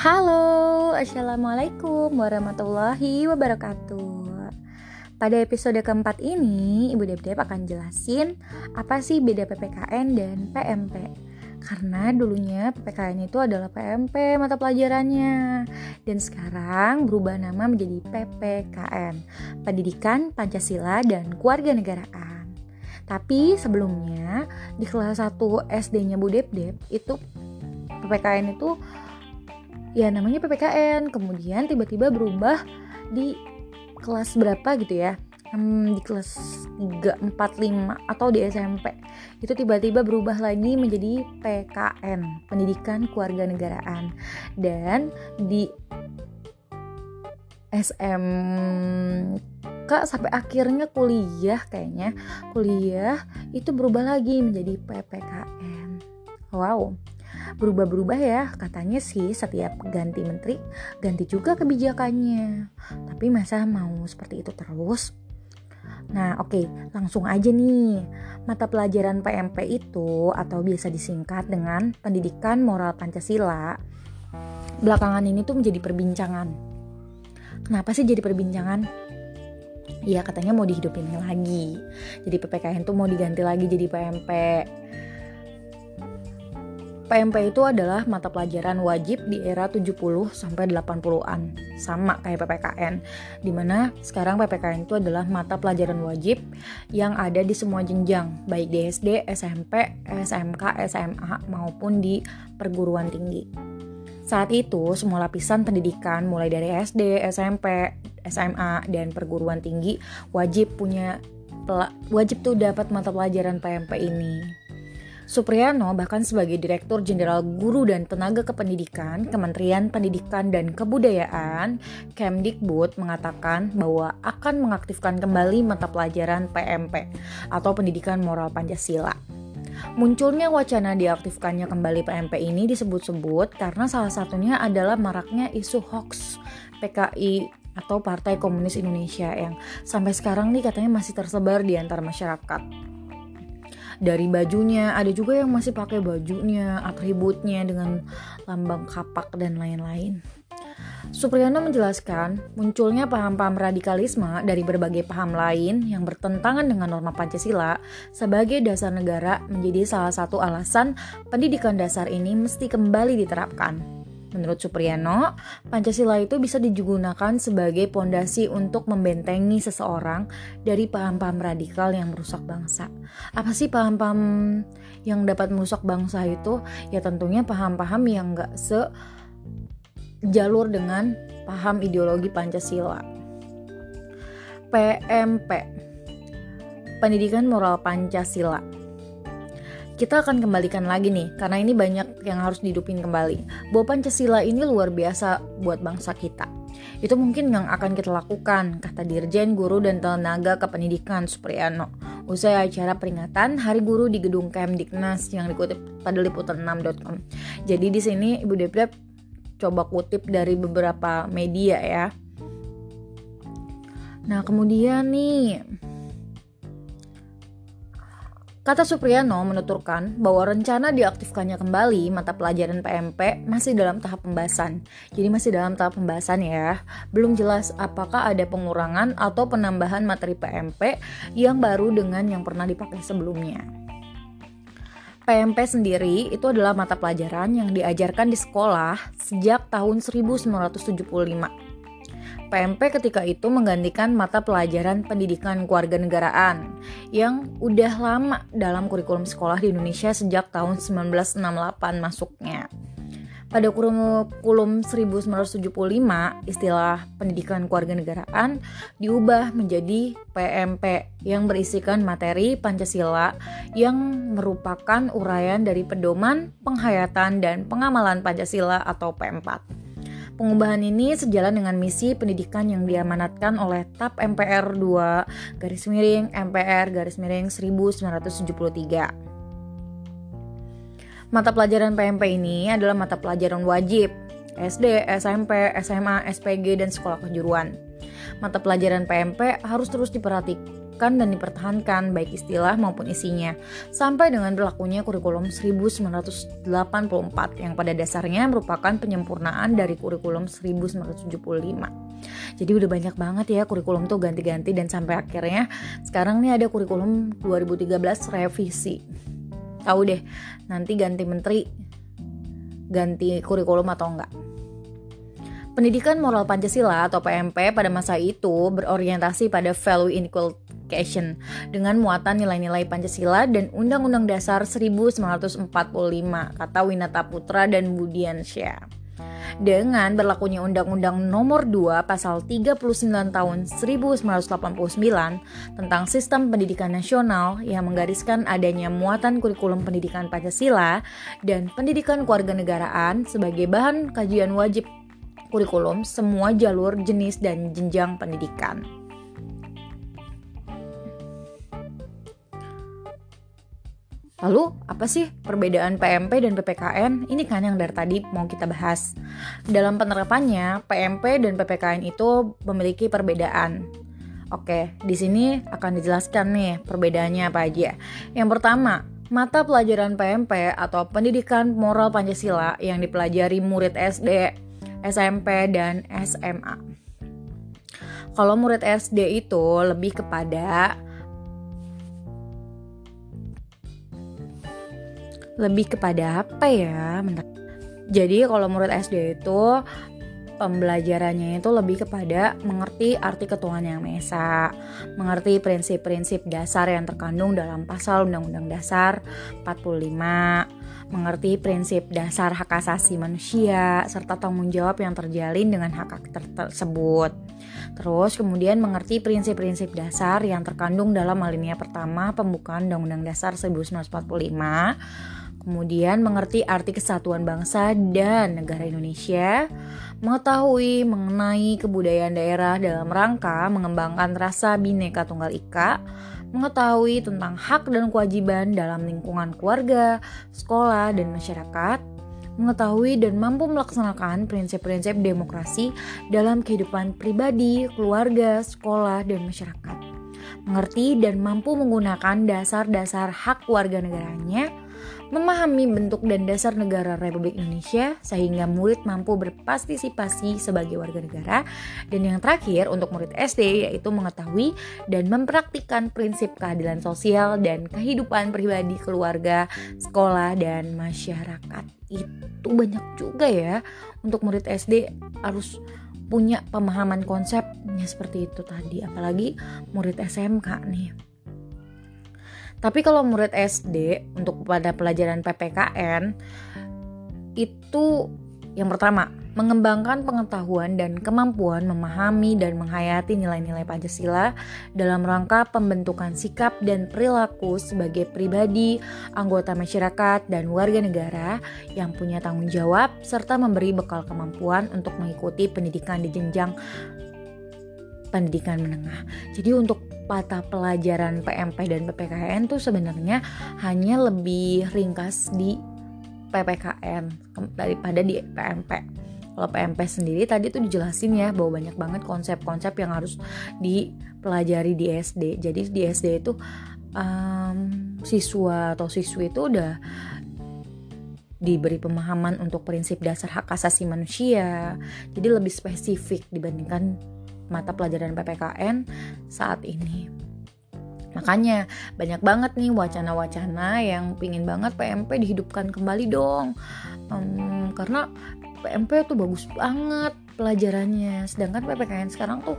Halo, Assalamualaikum warahmatullahi wabarakatuh. Pada episode keempat ini, Ibu Dep akan jelasin apa sih beda PPKN dan PMP Karena dulunya PPKN itu adalah PMP mata pelajarannya. Dan sekarang berubah nama menjadi PPKN Pendidikan Pancasila dan Kewarganegaraan Tapi sebelumnya di kelas 1 SD-nya Bu Dep itu PPKN itu ya namanya PPKN kemudian tiba-tiba berubah di kelas berapa gitu ya? Hmm, di kelas 3, 4, 5 atau di SMP itu tiba-tiba berubah lagi menjadi PKN Pendidikan Keluarga Negaraan. Dan di SM Kak sampai akhirnya kuliah kayaknya. Kuliah itu berubah lagi menjadi PPKN wow berubah-berubah ya katanya sih setiap ganti menteri ganti juga kebijakannya tapi masa mau seperti itu terus Nah, oke, okay, langsung aja nih. Mata pelajaran PMP itu atau biasa disingkat dengan Pendidikan Moral Pancasila. Belakangan ini tuh menjadi perbincangan. Kenapa sih jadi perbincangan? Ya katanya mau dihidupin lagi. Jadi PPKN tuh mau diganti lagi jadi PMP. PMP itu adalah mata pelajaran wajib di era 70 sampai 80-an, sama kayak PPKN. Di mana sekarang PPKN itu adalah mata pelajaran wajib yang ada di semua jenjang, baik di SD, SMP, SMK, SMA maupun di perguruan tinggi. Saat itu, semua lapisan pendidikan mulai dari SD, SMP, SMA, dan perguruan tinggi wajib punya wajib tuh dapat mata pelajaran PMP ini. Supriyano bahkan sebagai Direktur Jenderal Guru dan Tenaga Kependidikan Kementerian Pendidikan dan Kebudayaan Kemdikbud mengatakan bahwa akan mengaktifkan kembali mata pelajaran PMP atau Pendidikan Moral Pancasila. Munculnya wacana diaktifkannya kembali PMP ini disebut-sebut karena salah satunya adalah maraknya isu hoax PKI atau Partai Komunis Indonesia yang sampai sekarang nih katanya masih tersebar di antara masyarakat dari bajunya ada juga yang masih pakai bajunya atributnya dengan lambang kapak dan lain-lain Supriyono menjelaskan munculnya paham-paham radikalisme dari berbagai paham lain yang bertentangan dengan norma Pancasila sebagai dasar negara menjadi salah satu alasan pendidikan dasar ini mesti kembali diterapkan. Menurut Supriyano, Pancasila itu bisa digunakan sebagai pondasi untuk membentengi seseorang dari paham-paham radikal yang merusak bangsa. Apa sih paham-paham yang dapat merusak bangsa itu? Ya tentunya paham-paham yang gak se jalur dengan paham ideologi Pancasila. PMP Pendidikan Moral Pancasila kita akan kembalikan lagi nih, karena ini banyak yang harus didupin kembali. Bahwa Pancasila ini luar biasa buat bangsa kita. Itu mungkin yang akan kita lakukan, kata Dirjen Guru dan Tenaga Kependidikan Supriyano. Usai acara peringatan Hari Guru di Gedung Kemdiknas yang dikutip pada liputan6.com. Jadi di sini Ibu Deprep coba kutip dari beberapa media ya. Nah kemudian nih Kata Supriyano menuturkan bahwa rencana diaktifkannya kembali mata pelajaran PMP masih dalam tahap pembahasan. Jadi masih dalam tahap pembahasan ya. Belum jelas apakah ada pengurangan atau penambahan materi PMP yang baru dengan yang pernah dipakai sebelumnya. PMP sendiri itu adalah mata pelajaran yang diajarkan di sekolah sejak tahun 1975 PMP ketika itu menggantikan mata pelajaran pendidikan kewarganegaraan yang udah lama dalam kurikulum sekolah di Indonesia sejak tahun 1968 masuknya. Pada kurikulum 1975, istilah pendidikan kewarganegaraan diubah menjadi PMP yang berisikan materi Pancasila yang merupakan uraian dari pedoman, penghayatan, dan pengamalan Pancasila atau P4. Pengubahan ini sejalan dengan misi pendidikan yang diamanatkan oleh TAP MPR 2 garis miring MPR garis miring 1973. Mata pelajaran PMP ini adalah mata pelajaran wajib SD, SMP, SMA, SPG, dan sekolah kejuruan. Mata pelajaran PMP harus terus diperhatikan dan dipertahankan baik istilah maupun isinya sampai dengan berlakunya kurikulum 1984 yang pada dasarnya merupakan penyempurnaan dari kurikulum 1975. Jadi udah banyak banget ya kurikulum tuh ganti-ganti dan sampai akhirnya sekarang nih ada kurikulum 2013 revisi. Tahu deh, nanti ganti menteri ganti kurikulum atau enggak. Pendidikan Moral Pancasila atau PMP pada masa itu berorientasi pada value inculcation dengan muatan nilai-nilai Pancasila dan Undang-Undang Dasar 1945 kata Winata Putra dan Budiansyah. Dengan berlakunya Undang-Undang Nomor 2 Pasal 39 Tahun 1989 tentang Sistem Pendidikan Nasional yang menggariskan adanya muatan kurikulum pendidikan Pancasila dan pendidikan kewarganegaraan sebagai bahan kajian wajib kurikulum semua jalur, jenis, dan jenjang pendidikan. Lalu, apa sih perbedaan PMP dan PPKN? Ini kan yang dari tadi mau kita bahas. Dalam penerapannya, PMP dan PPKN itu memiliki perbedaan. Oke, di sini akan dijelaskan nih perbedaannya apa aja. Yang pertama, mata pelajaran PMP atau Pendidikan Moral Pancasila yang dipelajari murid SD SMP, dan SMA. Kalau murid SD itu lebih kepada lebih kepada apa ya? Jadi kalau murid SD itu pembelajarannya itu lebih kepada mengerti arti ketuhanan yang Esa, mengerti prinsip-prinsip dasar yang terkandung dalam pasal Undang-Undang Dasar 45, mengerti prinsip dasar hak asasi manusia serta tanggung jawab yang terjalin dengan hak hak tersebut. Terus kemudian mengerti prinsip-prinsip dasar yang terkandung dalam alinea pertama pembukaan Undang-Undang Dasar 1945 kemudian mengerti arti kesatuan bangsa dan negara Indonesia, mengetahui mengenai kebudayaan daerah dalam rangka mengembangkan rasa bineka tunggal ika, mengetahui tentang hak dan kewajiban dalam lingkungan keluarga, sekolah, dan masyarakat, mengetahui dan mampu melaksanakan prinsip-prinsip demokrasi dalam kehidupan pribadi, keluarga, sekolah, dan masyarakat. Mengerti dan mampu menggunakan dasar-dasar hak warga negaranya, memahami bentuk dan dasar negara Republik Indonesia sehingga murid mampu berpartisipasi sebagai warga negara dan yang terakhir untuk murid SD yaitu mengetahui dan mempraktikkan prinsip keadilan sosial dan kehidupan pribadi keluarga, sekolah dan masyarakat. Itu banyak juga ya untuk murid SD harus punya pemahaman konsepnya seperti itu tadi apalagi murid SMK nih. Tapi kalau murid SD untuk pada pelajaran PPKN itu yang pertama, mengembangkan pengetahuan dan kemampuan memahami dan menghayati nilai-nilai Pancasila dalam rangka pembentukan sikap dan perilaku sebagai pribadi, anggota masyarakat, dan warga negara yang punya tanggung jawab serta memberi bekal kemampuan untuk mengikuti pendidikan di jenjang pendidikan menengah. Jadi untuk mata pelajaran PMP dan PPKN tuh sebenarnya hanya lebih ringkas di PPKN daripada di PMP. Kalau PMP sendiri tadi tuh dijelasin ya bahwa banyak banget konsep-konsep yang harus dipelajari di SD. Jadi di SD itu um, siswa atau siswi itu udah diberi pemahaman untuk prinsip dasar hak asasi manusia. Jadi lebih spesifik dibandingkan mata pelajaran PPKN saat ini. Makanya banyak banget nih wacana-wacana yang pingin banget PMP dihidupkan kembali dong. Um, karena PMP tuh bagus banget pelajarannya. Sedangkan PPKN sekarang tuh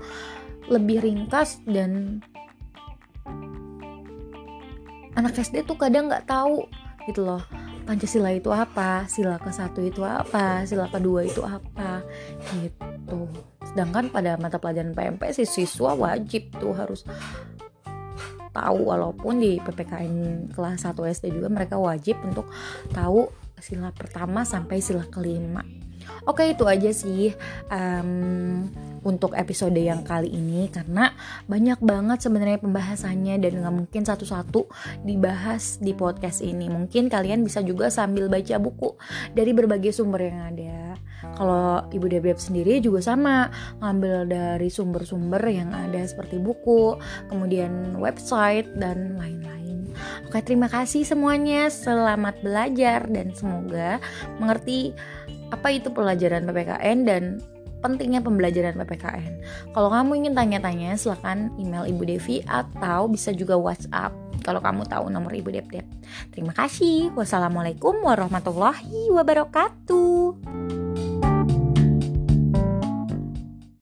lebih ringkas dan anak SD tuh kadang nggak tahu gitu loh Pancasila itu apa, sila ke satu itu apa, sila kedua itu apa gitu sedangkan pada mata pelajaran PMP si siswa wajib tuh harus tahu walaupun di PPKN kelas 1 SD juga mereka wajib untuk tahu sila pertama sampai sila kelima. Oke itu aja sih um, untuk episode yang kali ini karena banyak banget sebenarnya pembahasannya dan nggak mungkin satu-satu dibahas di podcast ini. Mungkin kalian bisa juga sambil baca buku dari berbagai sumber yang ada. Kalau Ibu Debdeb sendiri juga sama, ngambil dari sumber-sumber yang ada seperti buku, kemudian website dan lain-lain. Oke, terima kasih semuanya. Selamat belajar dan semoga mengerti apa itu pelajaran PPKN dan pentingnya pembelajaran PPKN. Kalau kamu ingin tanya-tanya, silahkan email Ibu Devi atau bisa juga WhatsApp kalau kamu tahu nomor Ibu Dep. Terima kasih. Wassalamualaikum warahmatullahi wabarakatuh.